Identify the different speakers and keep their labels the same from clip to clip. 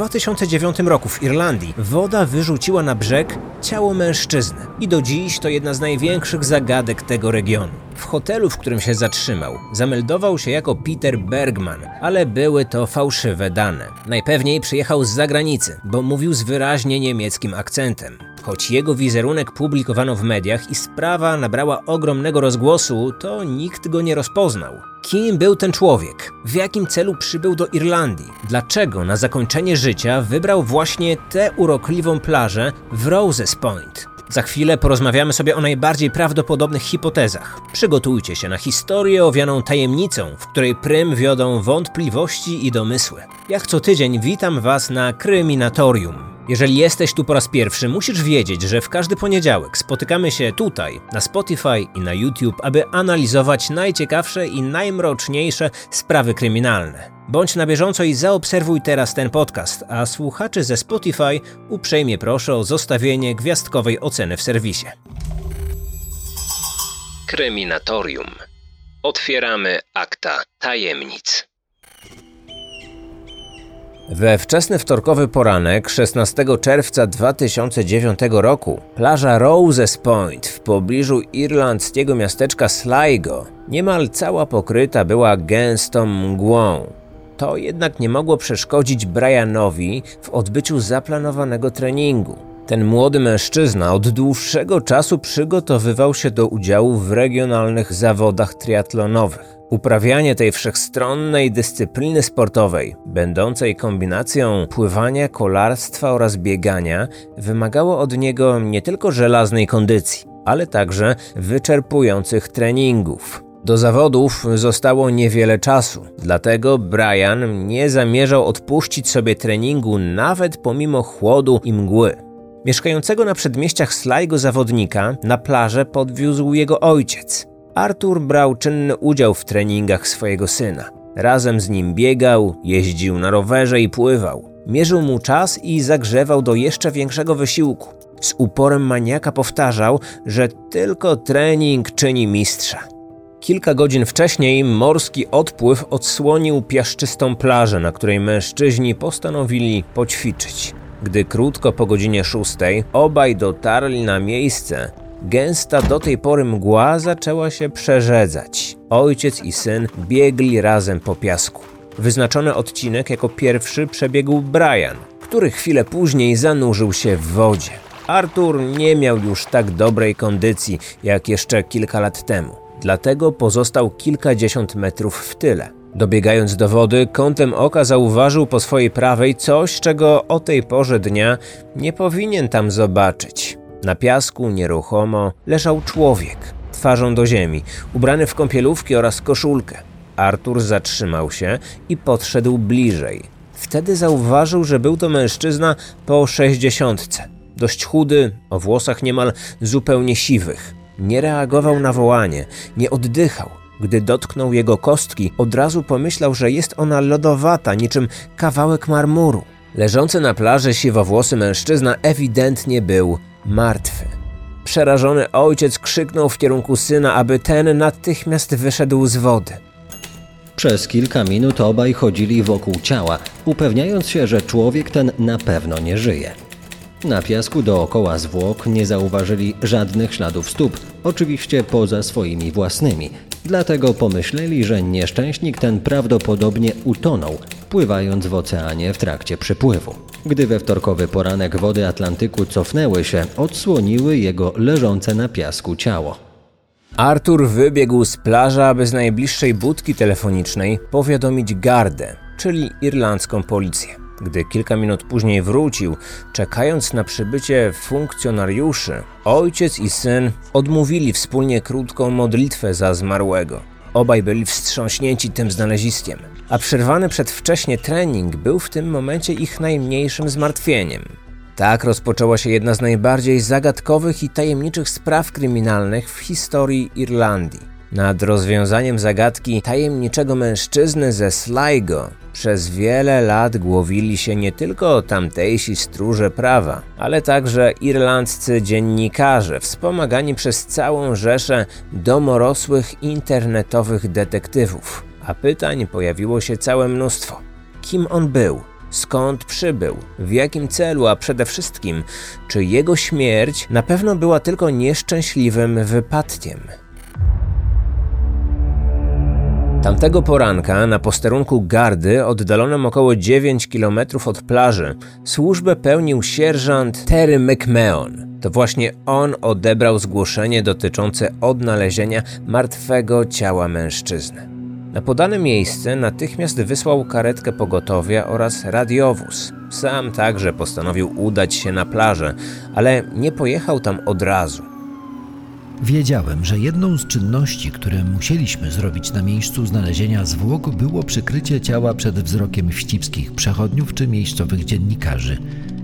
Speaker 1: 2009 roku w Irlandii woda wyrzuciła na brzeg ciało mężczyzny i do dziś to jedna z największych zagadek tego regionu. W hotelu, w którym się zatrzymał, zameldował się jako Peter Bergman, ale były to fałszywe dane. Najpewniej przyjechał z zagranicy, bo mówił z wyraźnie niemieckim akcentem. Choć jego wizerunek publikowano w mediach i sprawa nabrała ogromnego rozgłosu, to nikt go nie rozpoznał. Kim był ten człowiek? W jakim celu przybył do Irlandii? Dlaczego na zakończenie życia wybrał właśnie tę urokliwą plażę w Roses Point? Za chwilę porozmawiamy sobie o najbardziej prawdopodobnych hipotezach. Przygotujcie się na historię owianą tajemnicą, w której prym wiodą wątpliwości i domysły. Jak co tydzień witam Was na Kryminatorium. Jeżeli jesteś tu po raz pierwszy, musisz wiedzieć, że w każdy poniedziałek spotykamy się tutaj, na Spotify i na YouTube, aby analizować najciekawsze i najmroczniejsze sprawy kryminalne. Bądź na bieżąco i zaobserwuj teraz ten podcast, a słuchaczy ze Spotify uprzejmie proszę o zostawienie gwiazdkowej oceny w serwisie. Kryminatorium. Otwieramy akta tajemnic. We wczesny wtorkowy poranek 16 czerwca 2009 roku plaża Roses Point w pobliżu irlandzkiego miasteczka Sligo niemal cała pokryta była gęstą mgłą. To jednak nie mogło przeszkodzić Brianowi w odbyciu zaplanowanego treningu. Ten młody mężczyzna od dłuższego czasu przygotowywał się do udziału w regionalnych zawodach triatlonowych. Uprawianie tej wszechstronnej dyscypliny sportowej, będącej kombinacją pływania, kolarstwa oraz biegania, wymagało od niego nie tylko żelaznej kondycji, ale także wyczerpujących treningów. Do zawodów zostało niewiele czasu, dlatego Brian nie zamierzał odpuścić sobie treningu nawet pomimo chłodu i mgły. Mieszkającego na przedmieściach Sligo zawodnika na plażę podwiózł jego ojciec. Artur brał czynny udział w treningach swojego syna. Razem z nim biegał, jeździł na rowerze i pływał. Mierzył mu czas i zagrzewał do jeszcze większego wysiłku. Z uporem maniaka powtarzał, że tylko trening czyni mistrza. Kilka godzin wcześniej morski odpływ odsłonił piaszczystą plażę, na której mężczyźni postanowili poćwiczyć. Gdy krótko po godzinie szóstej obaj dotarli na miejsce, Gęsta do tej pory mgła zaczęła się przerzedzać. Ojciec i syn biegli razem po piasku. Wyznaczony odcinek jako pierwszy przebiegł Brian, który chwilę później zanurzył się w wodzie. Artur nie miał już tak dobrej kondycji jak jeszcze kilka lat temu, dlatego pozostał kilkadziesiąt metrów w tyle. Dobiegając do wody, kątem oka zauważył po swojej prawej coś, czego o tej porze dnia nie powinien tam zobaczyć. Na piasku nieruchomo leżał człowiek, twarzą do ziemi, ubrany w kąpielówki oraz koszulkę. Artur zatrzymał się i podszedł bliżej. Wtedy zauważył, że był to mężczyzna po sześćdziesiątce. Dość chudy, o włosach niemal zupełnie siwych. Nie reagował na wołanie, nie oddychał. Gdy dotknął jego kostki, od razu pomyślał, że jest ona lodowata, niczym kawałek marmuru. Leżący na plaży siwowłosy mężczyzna ewidentnie był martwy. Przerażony ojciec krzyknął w kierunku syna, aby ten natychmiast wyszedł z wody.
Speaker 2: Przez kilka minut obaj chodzili wokół ciała, upewniając się, że człowiek ten na pewno nie żyje. Na piasku dookoła zwłok nie zauważyli żadnych śladów stóp, oczywiście poza swoimi własnymi. Dlatego pomyśleli, że nieszczęśnik ten prawdopodobnie utonął, pływając w oceanie w trakcie przypływu. Gdy we wtorkowy poranek wody Atlantyku cofnęły się, odsłoniły jego leżące na piasku ciało.
Speaker 1: Artur wybiegł z plaży, aby z najbliższej budki telefonicznej powiadomić gardę, czyli irlandzką policję. Gdy kilka minut później wrócił, czekając na przybycie funkcjonariuszy, ojciec i syn odmówili wspólnie krótką modlitwę za zmarłego. Obaj byli wstrząśnięci tym znaleziskiem, a przerwany przedwcześnie trening był w tym momencie ich najmniejszym zmartwieniem. Tak rozpoczęła się jedna z najbardziej zagadkowych i tajemniczych spraw kryminalnych w historii Irlandii. Nad rozwiązaniem zagadki tajemniczego mężczyzny ze Sligo przez wiele lat głowili się nie tylko tamtejsi stróże prawa, ale także irlandzcy dziennikarze, wspomagani przez całą rzeszę domorosłych internetowych detektywów. A pytań pojawiło się całe mnóstwo. Kim on był? skąd przybył, w jakim celu, a przede wszystkim, czy jego śmierć na pewno była tylko nieszczęśliwym wypadkiem. Tamtego poranka na posterunku gardy, oddalonym około 9 km od plaży, służbę pełnił sierżant Terry McMahon. To właśnie on odebrał zgłoszenie dotyczące odnalezienia martwego ciała mężczyzny. Na podane miejsce natychmiast wysłał karetkę pogotowia oraz radiowóz. Sam także postanowił udać się na plażę, ale nie pojechał tam od razu.
Speaker 3: Wiedziałem, że jedną z czynności, które musieliśmy zrobić na miejscu znalezienia zwłok, było przykrycie ciała przed wzrokiem wścibskich przechodniów czy miejscowych dziennikarzy.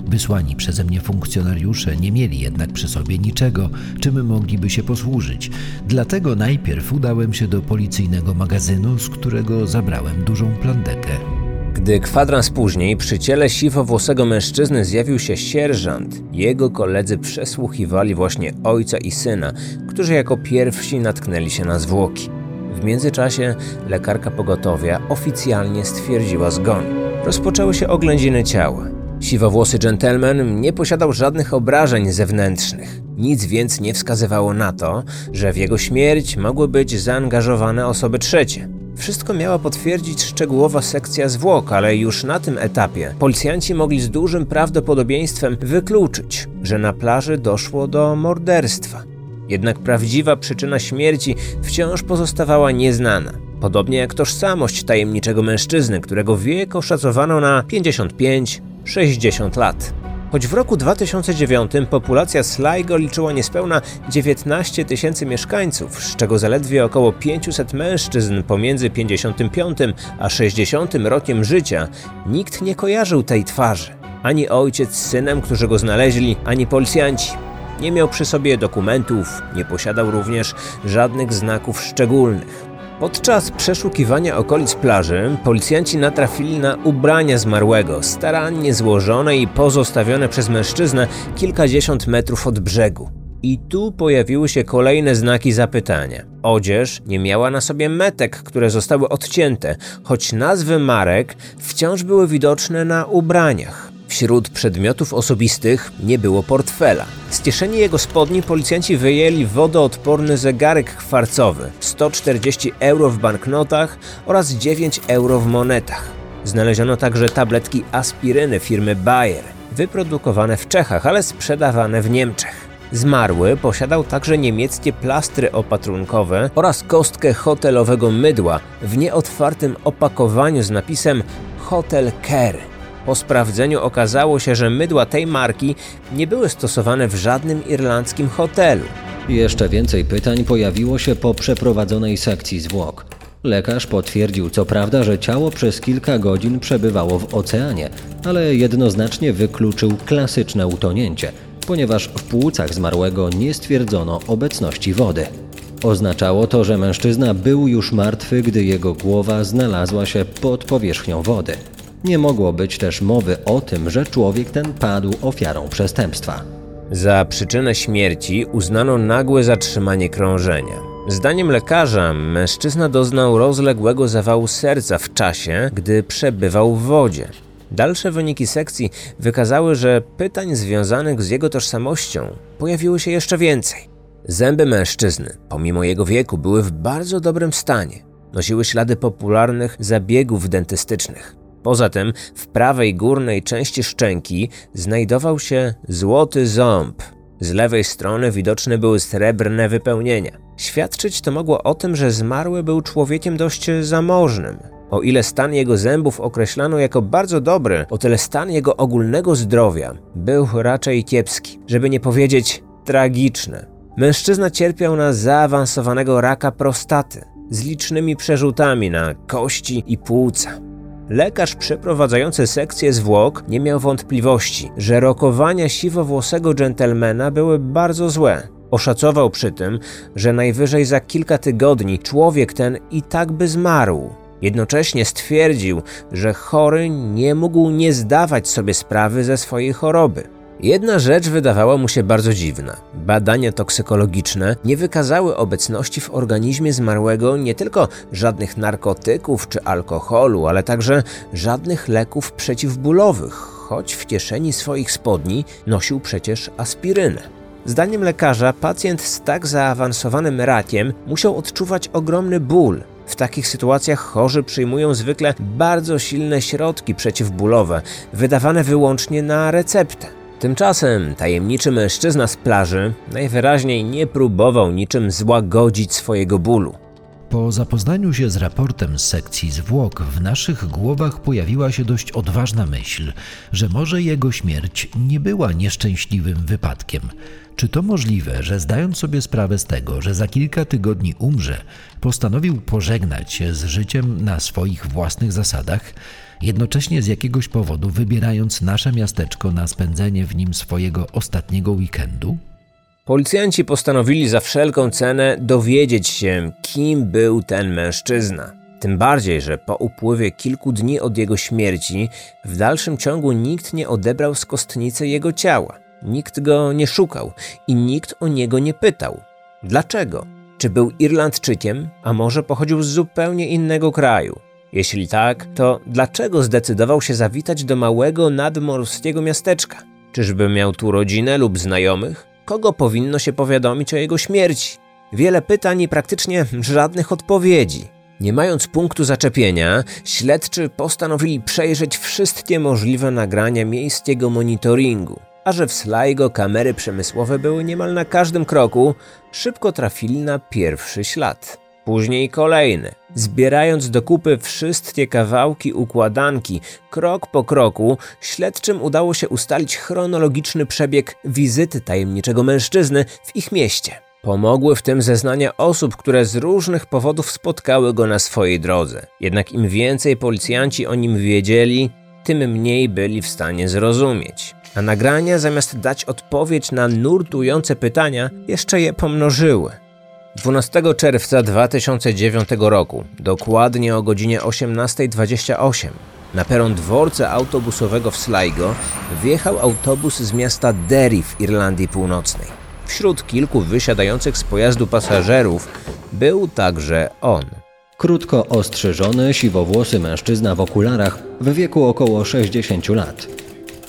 Speaker 3: Wysłani przeze mnie funkcjonariusze nie mieli jednak przy sobie niczego, czym mogliby się posłużyć. Dlatego najpierw udałem się do policyjnego magazynu, z którego zabrałem dużą plandekę.
Speaker 1: Gdy kwadrans później przy ciele siwowłosego mężczyzny zjawił się sierżant, jego koledzy przesłuchiwali właśnie ojca i syna, którzy jako pierwsi natknęli się na zwłoki. W międzyczasie lekarka pogotowia oficjalnie stwierdziła zgon. Rozpoczęły się oględziny ciała. Siwowłosy dżentelmen nie posiadał żadnych obrażeń zewnętrznych. Nic więc nie wskazywało na to, że w jego śmierć mogły być zaangażowane osoby trzecie. Wszystko miała potwierdzić szczegółowa sekcja zwłok, ale już na tym etapie policjanci mogli z dużym prawdopodobieństwem wykluczyć, że na plaży doszło do morderstwa. Jednak prawdziwa przyczyna śmierci wciąż pozostawała nieznana. Podobnie jak tożsamość tajemniczego mężczyzny, którego wiek oszacowano na 55-60 lat. Choć w roku 2009 populacja Sligo liczyła niespełna 19 tysięcy mieszkańców, z czego zaledwie około 500 mężczyzn pomiędzy 55 a 60 rokiem życia, nikt nie kojarzył tej twarzy. Ani ojciec z synem, którzy go znaleźli, ani policjanci. Nie miał przy sobie dokumentów, nie posiadał również żadnych znaków szczególnych. Podczas przeszukiwania okolic plaży policjanci natrafili na ubrania zmarłego, starannie złożone i pozostawione przez mężczyznę kilkadziesiąt metrów od brzegu. I tu pojawiły się kolejne znaki zapytania. Odzież nie miała na sobie metek, które zostały odcięte, choć nazwy marek wciąż były widoczne na ubraniach. Wśród przedmiotów osobistych nie było portfela. Z kieszeni jego spodni policjanci wyjęli wodoodporny zegarek kwarcowy, 140 euro w banknotach oraz 9 euro w monetach. Znaleziono także tabletki aspiryny firmy Bayer, wyprodukowane w Czechach, ale sprzedawane w Niemczech. Zmarły posiadał także niemieckie plastry opatrunkowe oraz kostkę hotelowego mydła w nieotwartym opakowaniu z napisem Hotel Care. Po sprawdzeniu okazało się, że mydła tej marki nie były stosowane w żadnym irlandzkim hotelu.
Speaker 2: Jeszcze więcej pytań pojawiło się po przeprowadzonej sekcji zwłok. Lekarz potwierdził co prawda, że ciało przez kilka godzin przebywało w oceanie, ale jednoznacznie wykluczył klasyczne utonięcie, ponieważ w płucach zmarłego nie stwierdzono obecności wody. Oznaczało to, że mężczyzna był już martwy, gdy jego głowa znalazła się pod powierzchnią wody. Nie mogło być też mowy o tym, że człowiek ten padł ofiarą przestępstwa.
Speaker 1: Za przyczynę śmierci uznano nagłe zatrzymanie krążenia. Zdaniem lekarza, mężczyzna doznał rozległego zawału serca w czasie, gdy przebywał w wodzie. Dalsze wyniki sekcji wykazały, że pytań związanych z jego tożsamością pojawiło się jeszcze więcej. Zęby mężczyzny, pomimo jego wieku, były w bardzo dobrym stanie. Nosiły ślady popularnych zabiegów dentystycznych. Poza tym w prawej górnej części szczęki znajdował się złoty ząb. Z lewej strony widoczne były srebrne wypełnienia. Świadczyć to mogło o tym, że zmarły był człowiekiem dość zamożnym. O ile stan jego zębów określano jako bardzo dobry, o tyle stan jego ogólnego zdrowia był raczej kiepski, żeby nie powiedzieć tragiczny. Mężczyzna cierpiał na zaawansowanego raka prostaty z licznymi przerzutami na kości i płuca. Lekarz przeprowadzający sekcję zwłok nie miał wątpliwości, że rokowania siwowłosego dżentelmena były bardzo złe. Oszacował przy tym, że najwyżej za kilka tygodni człowiek ten i tak by zmarł. Jednocześnie stwierdził, że chory nie mógł nie zdawać sobie sprawy ze swojej choroby. Jedna rzecz wydawała mu się bardzo dziwna. Badania toksykologiczne nie wykazały obecności w organizmie zmarłego nie tylko żadnych narkotyków czy alkoholu, ale także żadnych leków przeciwbólowych, choć w kieszeni swoich spodni nosił przecież aspirynę. Zdaniem lekarza, pacjent z tak zaawansowanym rakiem musiał odczuwać ogromny ból. W takich sytuacjach chorzy przyjmują zwykle bardzo silne środki przeciwbólowe, wydawane wyłącznie na receptę. Tymczasem tajemniczy mężczyzna z plaży najwyraźniej nie próbował niczym złagodzić swojego bólu.
Speaker 3: Po zapoznaniu się z raportem z sekcji zwłok, w naszych głowach pojawiła się dość odważna myśl, że może jego śmierć nie była nieszczęśliwym wypadkiem. Czy to możliwe, że zdając sobie sprawę z tego, że za kilka tygodni umrze, postanowił pożegnać się z życiem na swoich własnych zasadach, jednocześnie z jakiegoś powodu wybierając nasze miasteczko na spędzenie w nim swojego ostatniego weekendu?
Speaker 1: Policjanci postanowili za wszelką cenę dowiedzieć się, kim był ten mężczyzna. Tym bardziej, że po upływie kilku dni od jego śmierci, w dalszym ciągu nikt nie odebrał z kostnicy jego ciała. Nikt go nie szukał i nikt o niego nie pytał. Dlaczego? Czy był Irlandczykiem, a może pochodził z zupełnie innego kraju? Jeśli tak, to dlaczego zdecydował się zawitać do małego nadmorskiego miasteczka? Czyżby miał tu rodzinę lub znajomych? Kogo powinno się powiadomić o jego śmierci? Wiele pytań i praktycznie żadnych odpowiedzi. Nie mając punktu zaczepienia, śledczy postanowili przejrzeć wszystkie możliwe nagrania miejskiego monitoringu. A że w Sligo kamery przemysłowe były niemal na każdym kroku, szybko trafili na pierwszy ślad. Później kolejny. Zbierając do kupy wszystkie kawałki układanki, krok po kroku, śledczym udało się ustalić chronologiczny przebieg wizyty tajemniczego mężczyzny w ich mieście. Pomogły w tym zeznania osób, które z różnych powodów spotkały go na swojej drodze. Jednak im więcej policjanci o nim wiedzieli, tym mniej byli w stanie zrozumieć. A nagrania, zamiast dać odpowiedź na nurtujące pytania, jeszcze je pomnożyły. 12 czerwca 2009 roku, dokładnie o godzinie 18.28, na peron dworca autobusowego w Sligo wjechał autobus z miasta Derry w Irlandii Północnej. Wśród kilku wysiadających z pojazdu pasażerów był także on.
Speaker 2: Krótko ostrzyżony, siwowłosy mężczyzna w okularach w wieku około 60 lat.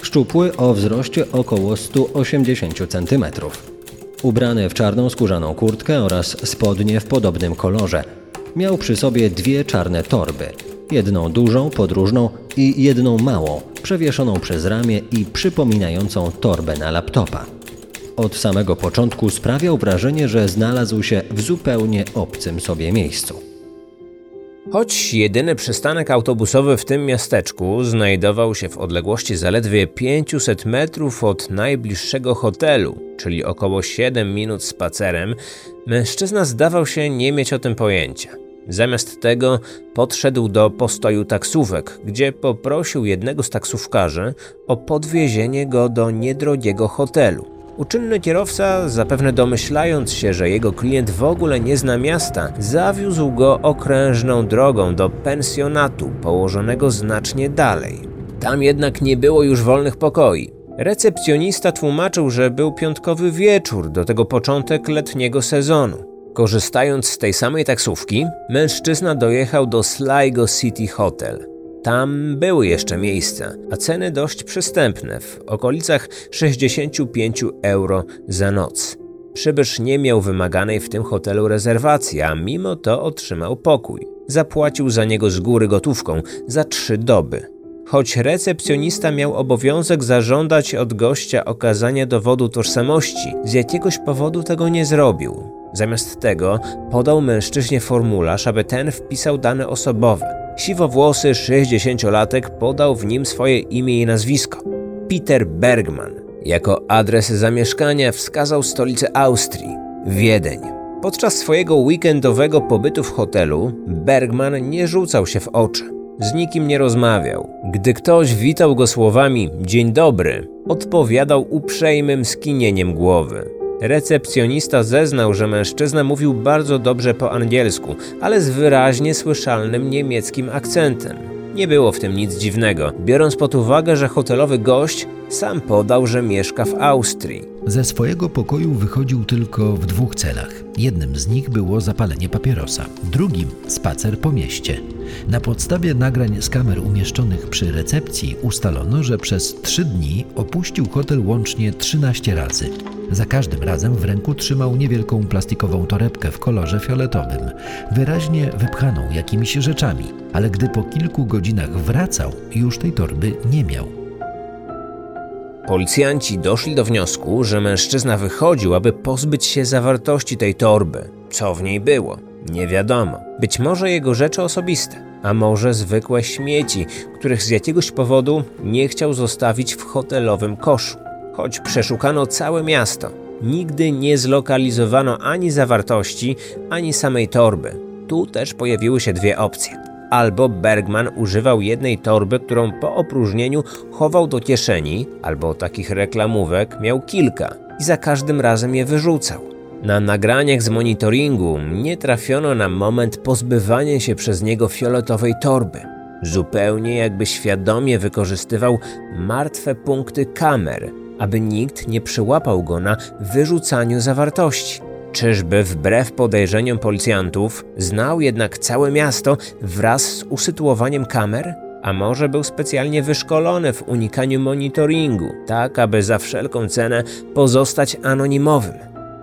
Speaker 2: Szczupły o wzroście około 180 cm. Ubrany w czarną skórzaną kurtkę oraz spodnie w podobnym kolorze. Miał przy sobie dwie czarne torby. Jedną dużą, podróżną i jedną małą, przewieszoną przez ramię i przypominającą torbę na laptopa. Od samego początku sprawiał wrażenie, że znalazł się w zupełnie obcym sobie miejscu.
Speaker 1: Choć jedyny przystanek autobusowy w tym miasteczku znajdował się w odległości zaledwie 500 metrów od najbliższego hotelu, czyli około 7 minut spacerem, mężczyzna zdawał się nie mieć o tym pojęcia. Zamiast tego podszedł do postoju taksówek, gdzie poprosił jednego z taksówkarzy o podwiezienie go do niedrogiego hotelu. Uczynny kierowca, zapewne domyślając się, że jego klient w ogóle nie zna miasta, zawiózł go okrężną drogą do pensjonatu położonego znacznie dalej. Tam jednak nie było już wolnych pokoi. Recepcjonista tłumaczył, że był piątkowy wieczór, do tego początek letniego sezonu. Korzystając z tej samej taksówki, mężczyzna dojechał do Sligo City Hotel. Tam były jeszcze miejsca, a ceny dość przystępne, w okolicach 65 euro za noc. Przybysz nie miał wymaganej w tym hotelu rezerwacji, a mimo to otrzymał pokój. Zapłacił za niego z góry gotówką za trzy doby. Choć recepcjonista miał obowiązek zażądać od gościa okazania dowodu tożsamości, z jakiegoś powodu tego nie zrobił. Zamiast tego podał mężczyźnie formularz, aby ten wpisał dane osobowe. Siwowłosy 60-latek podał w nim swoje imię i nazwisko Peter Bergman. Jako adres zamieszkania wskazał stolicę Austrii Wiedeń. Podczas swojego weekendowego pobytu w hotelu Bergman nie rzucał się w oczy. Z nikim nie rozmawiał. Gdy ktoś witał go słowami dzień dobry, odpowiadał uprzejmym skinieniem głowy. Recepcjonista zeznał, że mężczyzna mówił bardzo dobrze po angielsku, ale z wyraźnie słyszalnym niemieckim akcentem. Nie było w tym nic dziwnego, biorąc pod uwagę, że hotelowy gość sam podał, że mieszka w Austrii.
Speaker 3: Ze swojego pokoju wychodził tylko w dwóch celach. Jednym z nich było zapalenie papierosa, drugim spacer po mieście. Na podstawie nagrań z kamer umieszczonych przy recepcji ustalono, że przez trzy dni opuścił hotel łącznie 13 razy. Za każdym razem w ręku trzymał niewielką plastikową torebkę w kolorze fioletowym, wyraźnie wypchaną jakimiś rzeczami, ale gdy po kilku godzinach wracał, już tej torby nie miał.
Speaker 1: Policjanci doszli do wniosku, że mężczyzna wychodził, aby pozbyć się zawartości tej torby. Co w niej było? Nie wiadomo. Być może jego rzeczy osobiste, a może zwykłe śmieci, których z jakiegoś powodu nie chciał zostawić w hotelowym koszu. Choć przeszukano całe miasto, nigdy nie zlokalizowano ani zawartości, ani samej torby. Tu też pojawiły się dwie opcje. Albo Bergman używał jednej torby, którą po opróżnieniu chował do kieszeni, albo takich reklamówek miał kilka i za każdym razem je wyrzucał. Na nagraniach z monitoringu nie trafiono na moment pozbywania się przez niego fioletowej torby. Zupełnie jakby świadomie wykorzystywał martwe punkty kamer, aby nikt nie przyłapał go na wyrzucaniu zawartości. Czyżby wbrew podejrzeniom policjantów znał jednak całe miasto wraz z usytuowaniem kamer? A może był specjalnie wyszkolony w unikaniu monitoringu, tak aby za wszelką cenę pozostać anonimowym?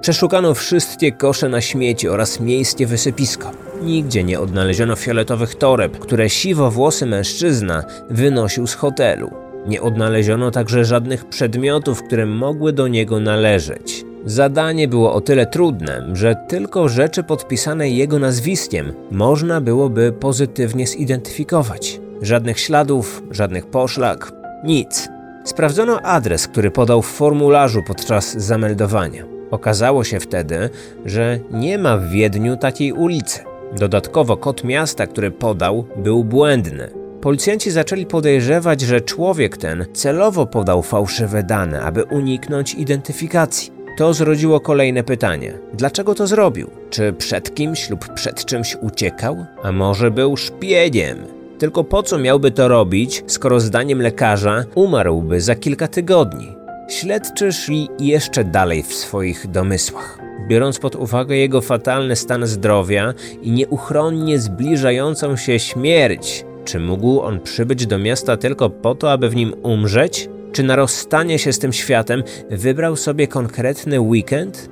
Speaker 1: Przeszukano wszystkie kosze na śmieci oraz miejskie wysypisko. Nigdzie nie odnaleziono fioletowych toreb, które siwowłosy mężczyzna wynosił z hotelu. Nie odnaleziono także żadnych przedmiotów, które mogły do niego należeć. Zadanie było o tyle trudne, że tylko rzeczy podpisane jego nazwiskiem można byłoby pozytywnie zidentyfikować. Żadnych śladów, żadnych poszlak, nic. Sprawdzono adres, który podał w formularzu podczas zameldowania. Okazało się wtedy, że nie ma w Wiedniu takiej ulicy. Dodatkowo kod miasta, który podał, był błędny. Policjanci zaczęli podejrzewać, że człowiek ten celowo podał fałszywe dane, aby uniknąć identyfikacji. To zrodziło kolejne pytanie: dlaczego to zrobił? Czy przed kimś lub przed czymś uciekał? A może był szpiegiem? Tylko po co miałby to robić, skoro zdaniem lekarza umarłby za kilka tygodni? Śledczy szli jeszcze dalej w swoich domysłach. Biorąc pod uwagę jego fatalny stan zdrowia i nieuchronnie zbliżającą się śmierć, czy mógł on przybyć do miasta tylko po to, aby w nim umrzeć? Czy na rozstanie się z tym światem wybrał sobie konkretny weekend?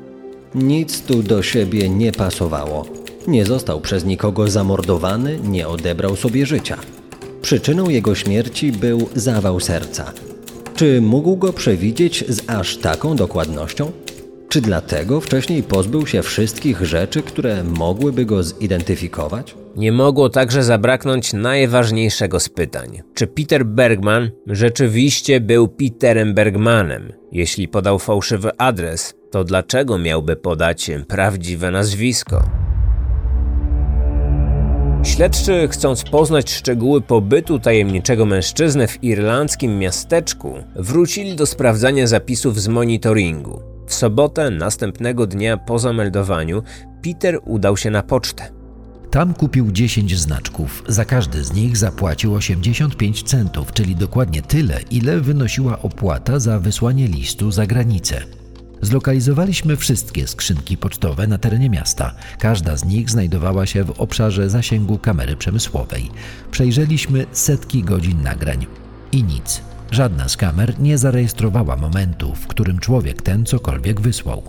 Speaker 2: Nic tu do siebie nie pasowało. Nie został przez nikogo zamordowany, nie odebrał sobie życia. Przyczyną jego śmierci był zawał serca. Czy mógł go przewidzieć z aż taką dokładnością? Czy dlatego wcześniej pozbył się wszystkich rzeczy, które mogłyby go zidentyfikować?
Speaker 1: Nie mogło także zabraknąć najważniejszego z pytań. Czy Peter Bergman rzeczywiście był Peterem Bergmanem? Jeśli podał fałszywy adres, to dlaczego miałby podać prawdziwe nazwisko? Śledczy, chcąc poznać szczegóły pobytu tajemniczego mężczyzny w irlandzkim miasteczku, wrócili do sprawdzania zapisów z monitoringu. W sobotę następnego dnia po zameldowaniu Peter udał się na pocztę.
Speaker 3: Tam kupił 10 znaczków. Za każdy z nich zapłacił 85 centów, czyli dokładnie tyle, ile wynosiła opłata za wysłanie listu za granicę. Zlokalizowaliśmy wszystkie skrzynki pocztowe na terenie miasta. Każda z nich znajdowała się w obszarze zasięgu kamery przemysłowej. Przejrzeliśmy setki godzin nagrań. I nic. Żadna z kamer nie zarejestrowała momentu, w którym człowiek ten cokolwiek wysłał.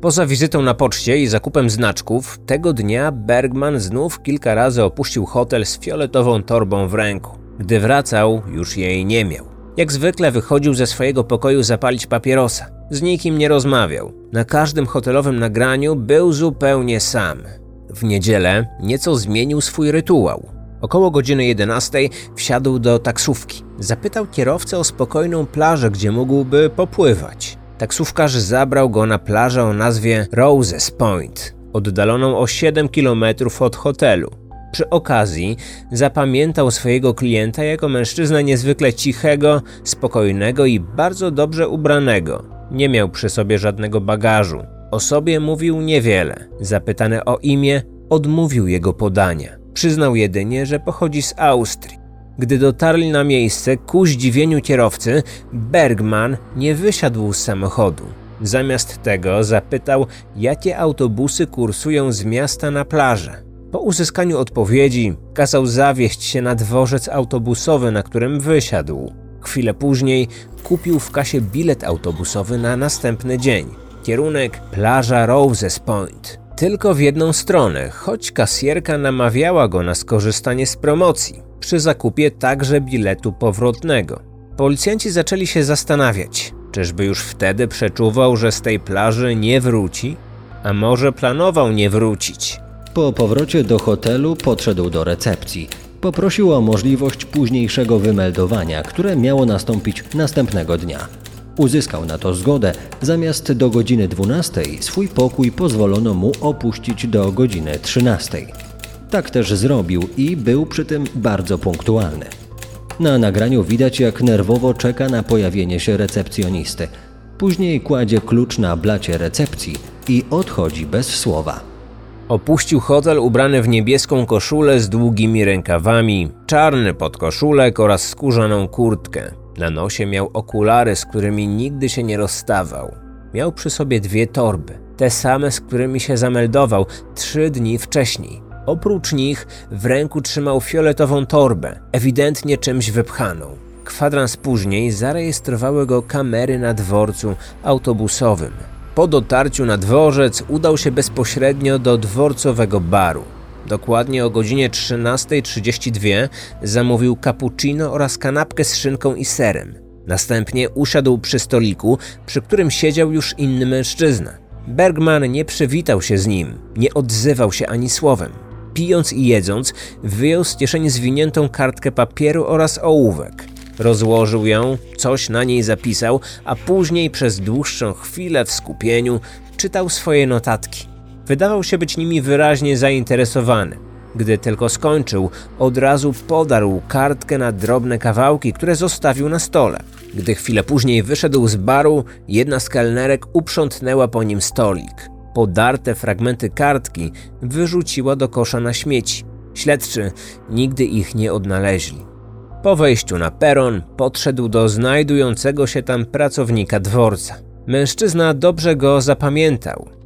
Speaker 1: Poza wizytą na poczcie i zakupem znaczków, tego dnia Bergman znów kilka razy opuścił hotel z fioletową torbą w ręku. Gdy wracał, już jej nie miał. Jak zwykle wychodził ze swojego pokoju zapalić papierosa. Z nikim nie rozmawiał. Na każdym hotelowym nagraniu był zupełnie sam. W niedzielę nieco zmienił swój rytuał. Około godziny 11 wsiadł do taksówki. Zapytał kierowcę o spokojną plażę, gdzie mógłby popływać. Taksówkarz zabrał go na plażę o nazwie Roses Point, oddaloną o 7 km od hotelu. Przy okazji zapamiętał swojego klienta jako mężczyznę niezwykle cichego, spokojnego i bardzo dobrze ubranego. Nie miał przy sobie żadnego bagażu. O sobie mówił niewiele. Zapytany o imię, odmówił jego podania. Przyznał jedynie, że pochodzi z Austrii. Gdy dotarli na miejsce, ku zdziwieniu kierowcy, Bergman nie wysiadł z samochodu. Zamiast tego zapytał, jakie autobusy kursują z miasta na plażę. Po uzyskaniu odpowiedzi kazał zawieźć się na dworzec autobusowy, na którym wysiadł. Chwilę później kupił w kasie bilet autobusowy na następny dzień. Kierunek plaża Roses Point. Tylko w jedną stronę, choć kasjerka namawiała go na skorzystanie z promocji. Przy zakupie także biletu powrotnego. Policjanci zaczęli się zastanawiać, czyżby już wtedy przeczuwał, że z tej plaży nie wróci? A może planował nie wrócić?
Speaker 2: Po powrocie do hotelu podszedł do recepcji. Poprosił o możliwość późniejszego wymeldowania, które miało nastąpić następnego dnia. Uzyskał na to zgodę, zamiast do godziny 12 swój pokój pozwolono mu opuścić do godziny 13. Tak też zrobił i był przy tym bardzo punktualny. Na nagraniu widać, jak nerwowo czeka na pojawienie się recepcjonisty. Później kładzie klucz na blacie recepcji i odchodzi bez słowa.
Speaker 1: Opuścił hotel ubrany w niebieską koszulę z długimi rękawami, czarny podkoszulek oraz skórzaną kurtkę. Na nosie miał okulary, z którymi nigdy się nie rozstawał. Miał przy sobie dwie torby, te same, z którymi się zameldował trzy dni wcześniej. Oprócz nich w ręku trzymał fioletową torbę, ewidentnie czymś wypchaną. Kwadrans później zarejestrowały go kamery na dworcu autobusowym. Po dotarciu na dworzec udał się bezpośrednio do dworcowego baru. Dokładnie o godzinie 13.32 zamówił cappuccino oraz kanapkę z szynką i serem. Następnie usiadł przy stoliku, przy którym siedział już inny mężczyzna. Bergman nie przywitał się z nim, nie odzywał się ani słowem. Pijąc i jedząc, wyjął z kieszeni zwiniętą kartkę papieru oraz ołówek. Rozłożył ją, coś na niej zapisał, a później przez dłuższą chwilę w skupieniu czytał swoje notatki. Wydawał się być nimi wyraźnie zainteresowany. Gdy tylko skończył, od razu podarł kartkę na drobne kawałki, które zostawił na stole. Gdy chwilę później wyszedł z baru, jedna z kelnerek uprzątnęła po nim stolik. Podarte fragmenty kartki wyrzuciła do kosza na śmieci. Śledczy nigdy ich nie odnaleźli. Po wejściu na peron podszedł do znajdującego się tam pracownika dworca. Mężczyzna dobrze go zapamiętał.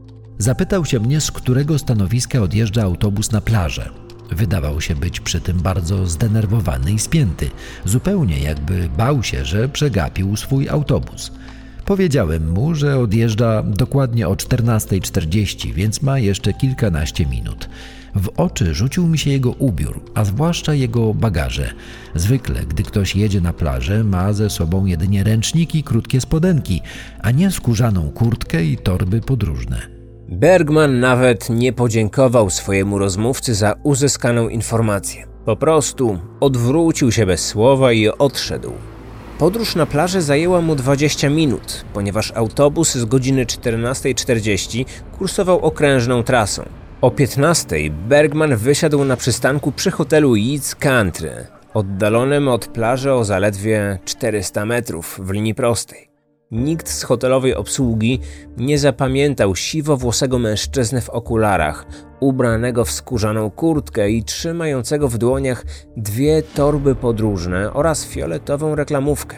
Speaker 3: Zapytał się mnie, z którego stanowiska odjeżdża autobus na plażę. Wydawał się być przy tym bardzo zdenerwowany i spięty, zupełnie jakby bał się, że przegapił swój autobus. Powiedziałem mu, że odjeżdża dokładnie o 14.40, więc ma jeszcze kilkanaście minut. W oczy rzucił mi się jego ubiór, a zwłaszcza jego bagaże. Zwykle, gdy ktoś jedzie na plażę, ma ze sobą jedynie ręczniki krótkie spodenki, a nie skórzaną kurtkę i torby podróżne.
Speaker 1: Bergman nawet nie podziękował swojemu rozmówcy za uzyskaną informację. Po prostu odwrócił się bez słowa i odszedł. Podróż na plażę zajęła mu 20 minut, ponieważ autobus z godziny 14.40 kursował okrężną trasą. O 15.00 Bergman wysiadł na przystanku przy hotelu Yeats Country, oddalonym od plaży o zaledwie 400 metrów w linii prostej. Nikt z hotelowej obsługi nie zapamiętał siwowłosego mężczyzny w okularach, ubranego w skórzaną kurtkę i trzymającego w dłoniach dwie torby podróżne oraz fioletową reklamówkę.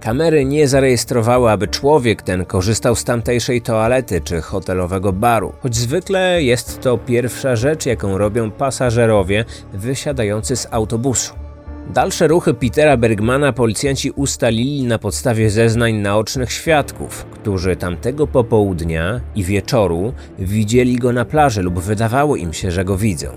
Speaker 1: Kamery nie zarejestrowały, aby człowiek ten korzystał z tamtejszej toalety czy hotelowego baru, choć zwykle jest to pierwsza rzecz, jaką robią pasażerowie wysiadający z autobusu. Dalsze ruchy Petera Bergmana policjanci ustalili na podstawie zeznań naocznych świadków, którzy tamtego popołudnia i wieczoru widzieli go na plaży lub wydawało im się, że go widzą.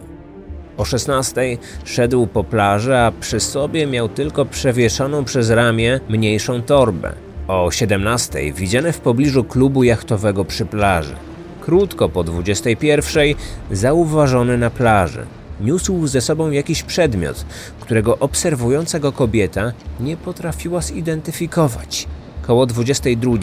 Speaker 1: O 16 szedł po plaży, a przy sobie miał tylko przewieszoną przez ramię mniejszą torbę. O 17 widziany w pobliżu klubu jachtowego przy plaży. Krótko po 21 zauważony na plaży. Niósł ze sobą jakiś przedmiot, którego obserwująca go kobieta nie potrafiła zidentyfikować. Koło 22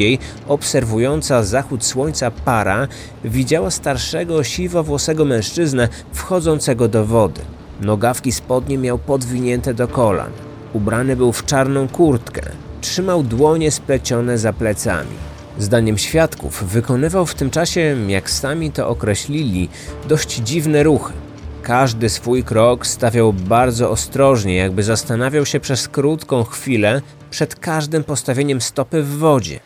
Speaker 1: obserwująca zachód słońca para widziała starszego, siwowłosego mężczyznę wchodzącego do wody. Nogawki spodnie miał podwinięte do kolan. Ubrany był w czarną kurtkę. Trzymał dłonie splecione za plecami. Zdaniem świadków wykonywał w tym czasie, jak sami to określili, dość dziwne ruchy. Każdy swój krok stawiał bardzo ostrożnie, jakby zastanawiał się przez krótką chwilę przed każdym postawieniem stopy w wodzie.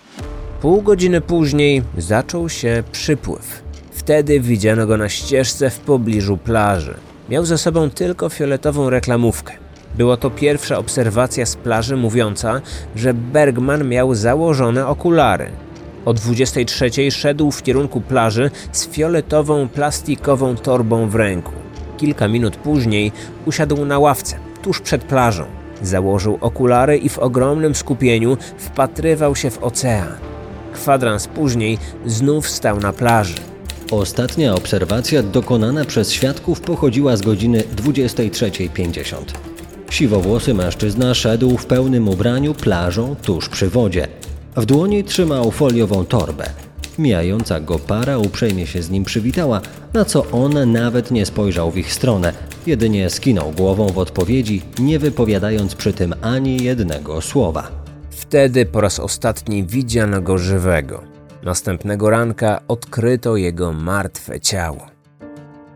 Speaker 1: Pół godziny później zaczął się przypływ. Wtedy widziano go na ścieżce w pobliżu plaży. Miał ze sobą tylko fioletową reklamówkę. Była to pierwsza obserwacja z plaży mówiąca, że Bergman miał założone okulary. O 23 szedł w kierunku plaży z fioletową plastikową torbą w ręku. Kilka minut później usiadł na ławce, tuż przed plażą. Założył okulary i w ogromnym skupieniu wpatrywał się w ocean. Kwadrans później znów stał na plaży.
Speaker 2: Ostatnia obserwacja dokonana przez świadków pochodziła z godziny 23.50. Siwowłosy mężczyzna szedł w pełnym ubraniu plażą tuż przy wodzie. W dłoni trzymał foliową torbę. Mijająca go para uprzejmie się z nim przywitała, na co on nawet nie spojrzał w ich stronę, jedynie skinął głową w odpowiedzi, nie wypowiadając przy tym ani jednego słowa.
Speaker 1: Wtedy po raz ostatni widziano go żywego. Następnego ranka odkryto jego martwe ciało.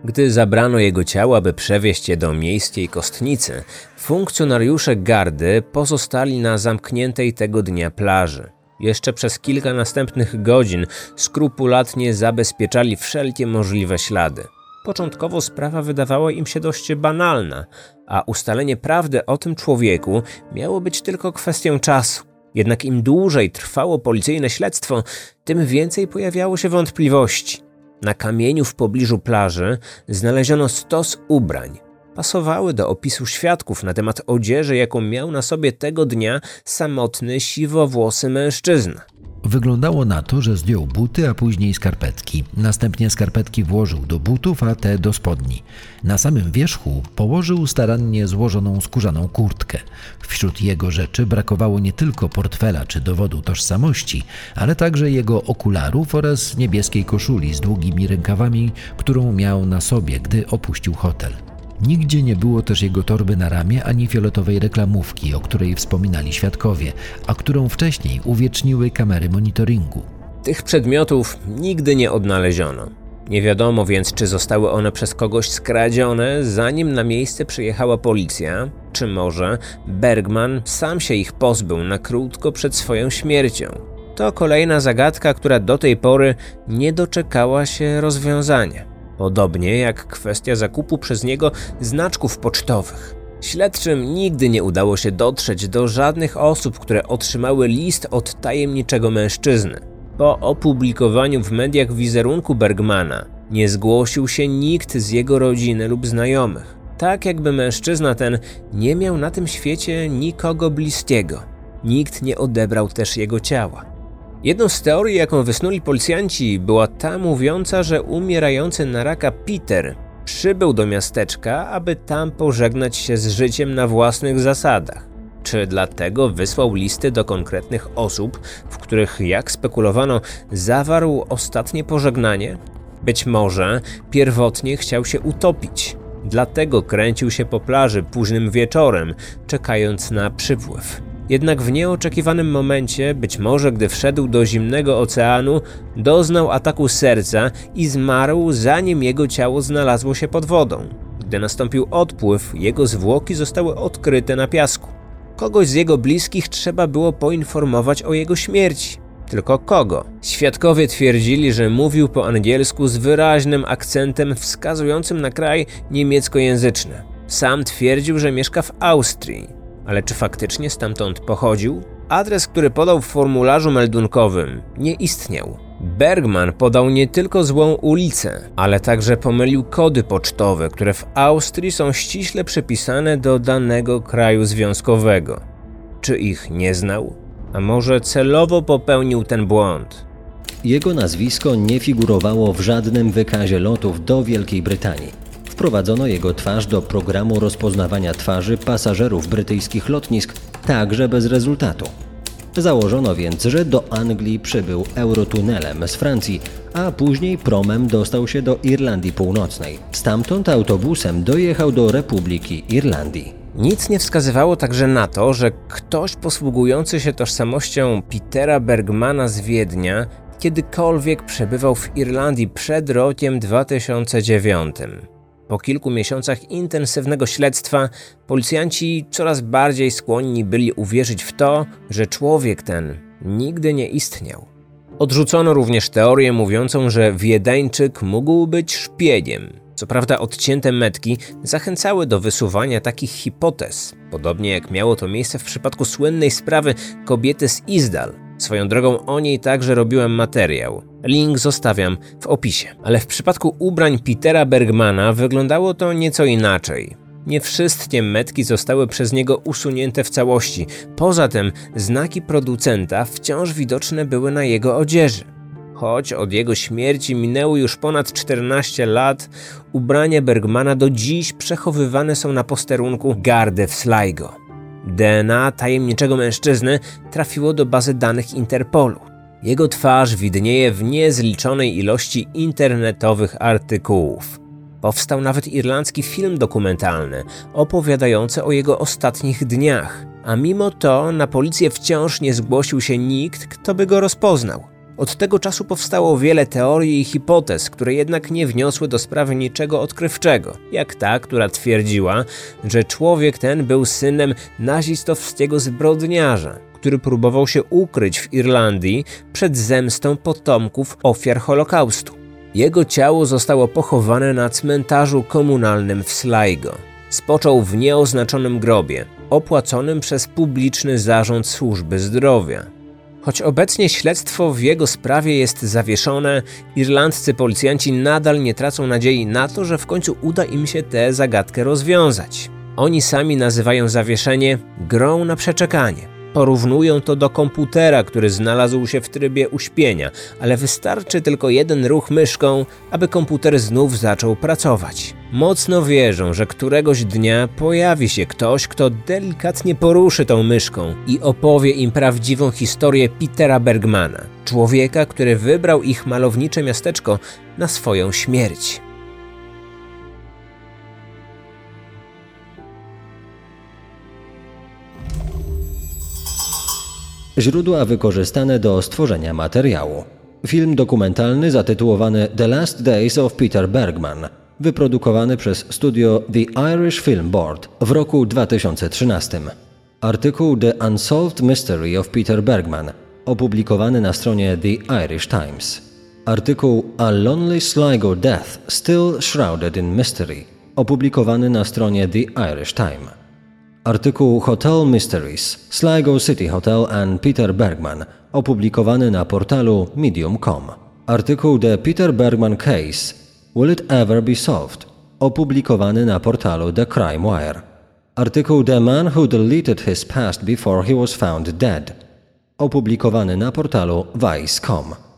Speaker 1: Gdy zabrano jego ciało, aby przewieźć je do miejskiej kostnicy, funkcjonariusze gardy pozostali na zamkniętej tego dnia plaży. Jeszcze przez kilka następnych godzin skrupulatnie zabezpieczali wszelkie możliwe ślady. Początkowo sprawa wydawała im się dość banalna, a ustalenie prawdy o tym człowieku miało być tylko kwestią czasu. Jednak im dłużej trwało policyjne śledztwo, tym więcej pojawiało się wątpliwości. Na kamieniu w pobliżu plaży znaleziono stos ubrań. Pasowały do opisu świadków na temat odzieży, jaką miał na sobie tego dnia samotny, siwowłosy mężczyzna.
Speaker 3: Wyglądało na to, że zdjął buty, a później skarpetki. Następnie skarpetki włożył do butów, a te do spodni. Na samym wierzchu położył starannie złożoną skórzaną kurtkę. Wśród jego rzeczy brakowało nie tylko portfela czy dowodu tożsamości, ale także jego okularów oraz niebieskiej koszuli z długimi rękawami, którą miał na sobie, gdy opuścił hotel. Nigdzie nie było też jego torby na ramię ani fioletowej reklamówki, o której wspominali świadkowie, a którą wcześniej uwieczniły kamery monitoringu.
Speaker 1: Tych przedmiotów nigdy nie odnaleziono. Nie wiadomo więc, czy zostały one przez kogoś skradzione, zanim na miejsce przyjechała policja, czy może Bergman sam się ich pozbył na krótko przed swoją śmiercią. To kolejna zagadka, która do tej pory nie doczekała się rozwiązania. Podobnie jak kwestia zakupu przez niego znaczków pocztowych. Śledczym nigdy nie udało się dotrzeć do żadnych osób, które otrzymały list od tajemniczego mężczyzny. Po opublikowaniu w mediach wizerunku Bergmana nie zgłosił się nikt z jego rodziny lub znajomych. Tak jakby mężczyzna ten nie miał na tym świecie nikogo bliskiego. Nikt nie odebrał też jego ciała. Jedną z teorii, jaką wysnuli policjanci, była ta mówiąca, że umierający na raka Peter przybył do miasteczka, aby tam pożegnać się z życiem na własnych zasadach. Czy dlatego wysłał listy do konkretnych osób, w których, jak spekulowano, zawarł ostatnie pożegnanie? Być może pierwotnie chciał się utopić. Dlatego kręcił się po plaży późnym wieczorem, czekając na przypływ. Jednak w nieoczekiwanym momencie, być może gdy wszedł do zimnego oceanu, doznał ataku serca i zmarł zanim jego ciało znalazło się pod wodą. Gdy nastąpił odpływ, jego zwłoki zostały odkryte na piasku. Kogoś z jego bliskich trzeba było poinformować o jego śmierci. Tylko kogo? Świadkowie twierdzili, że mówił po angielsku z wyraźnym akcentem wskazującym na kraj niemieckojęzyczny. Sam twierdził, że mieszka w Austrii. Ale czy faktycznie stamtąd pochodził? Adres, który podał w formularzu meldunkowym, nie istniał. Bergman podał nie tylko złą ulicę, ale także pomylił kody pocztowe, które w Austrii są ściśle przypisane do danego kraju związkowego. Czy ich nie znał? A może celowo popełnił ten błąd?
Speaker 2: Jego nazwisko nie figurowało w żadnym wykazie lotów do Wielkiej Brytanii wprowadzono jego twarz do programu rozpoznawania twarzy pasażerów brytyjskich lotnisk, także bez rezultatu. Założono więc, że do Anglii przybył eurotunelem z Francji, a później promem dostał się do Irlandii Północnej. Stamtąd autobusem dojechał do Republiki Irlandii.
Speaker 1: Nic nie wskazywało także na to, że ktoś posługujący się tożsamością Petera Bergmana z Wiednia kiedykolwiek przebywał w Irlandii przed rokiem 2009. Po kilku miesiącach intensywnego śledztwa, policjanci coraz bardziej skłonni byli uwierzyć w to, że człowiek ten nigdy nie istniał. Odrzucono również teorię mówiącą, że Wiedeńczyk mógł być szpiegiem. Co prawda odcięte metki zachęcały do wysuwania takich hipotez, podobnie jak miało to miejsce w przypadku słynnej sprawy kobiety z Izdal. Swoją drogą o niej także robiłem materiał. Link zostawiam w opisie. Ale w przypadku ubrań Petera Bergmana wyglądało to nieco inaczej. Nie wszystkie metki zostały przez niego usunięte w całości. Poza tym znaki producenta wciąż widoczne były na jego odzieży. Choć od jego śmierci minęło już ponad 14 lat, ubrania Bergmana do dziś przechowywane są na posterunku gardy w Sligo. DNA tajemniczego mężczyzny trafiło do bazy danych Interpolu. Jego twarz widnieje w niezliczonej ilości internetowych artykułów. Powstał nawet irlandzki film dokumentalny opowiadający o jego ostatnich dniach, a mimo to na policję wciąż nie zgłosił się nikt, kto by go rozpoznał. Od tego czasu powstało wiele teorii i hipotez, które jednak nie wniosły do sprawy niczego odkrywczego, jak ta, która twierdziła, że człowiek ten był synem nazistowskiego zbrodniarza, który próbował się ukryć w Irlandii przed zemstą potomków ofiar Holokaustu. Jego ciało zostało pochowane na cmentarzu komunalnym w Sligo. Spoczął w nieoznaczonym grobie, opłaconym przez publiczny zarząd służby zdrowia. Choć obecnie śledztwo w jego sprawie jest zawieszone, irlandzcy policjanci nadal nie tracą nadziei na to, że w końcu uda im się tę zagadkę rozwiązać. Oni sami nazywają zawieszenie grą na przeczekanie. Porównują to do komputera, który znalazł się w trybie uśpienia, ale wystarczy tylko jeden ruch myszką, aby komputer znów zaczął pracować. Mocno wierzą, że któregoś dnia pojawi się ktoś, kto delikatnie poruszy tą myszką i opowie im prawdziwą historię Petera Bergmana, człowieka, który wybrał ich malownicze miasteczko na swoją śmierć.
Speaker 2: Źródła wykorzystane do stworzenia materiału. Film dokumentalny zatytułowany The Last Days of Peter Bergman, wyprodukowany przez studio The Irish Film Board w roku 2013. Artykuł The Unsolved Mystery of Peter Bergman, opublikowany na stronie The Irish Times. Artykuł A Lonely Sligo Death Still Shrouded in Mystery, opublikowany na stronie The Irish Times. Artykuł Hotel Mysteries, Sligo City Hotel and Peter Bergman, opublikowany na portalu medium.com. Artykuł The Peter Bergman Case, Will It Ever Be Solved, opublikowany na portalu The Crime Wire. Artykuł The Man Who Deleted His Past Before He Was Found Dead, opublikowany na portalu Vice.com.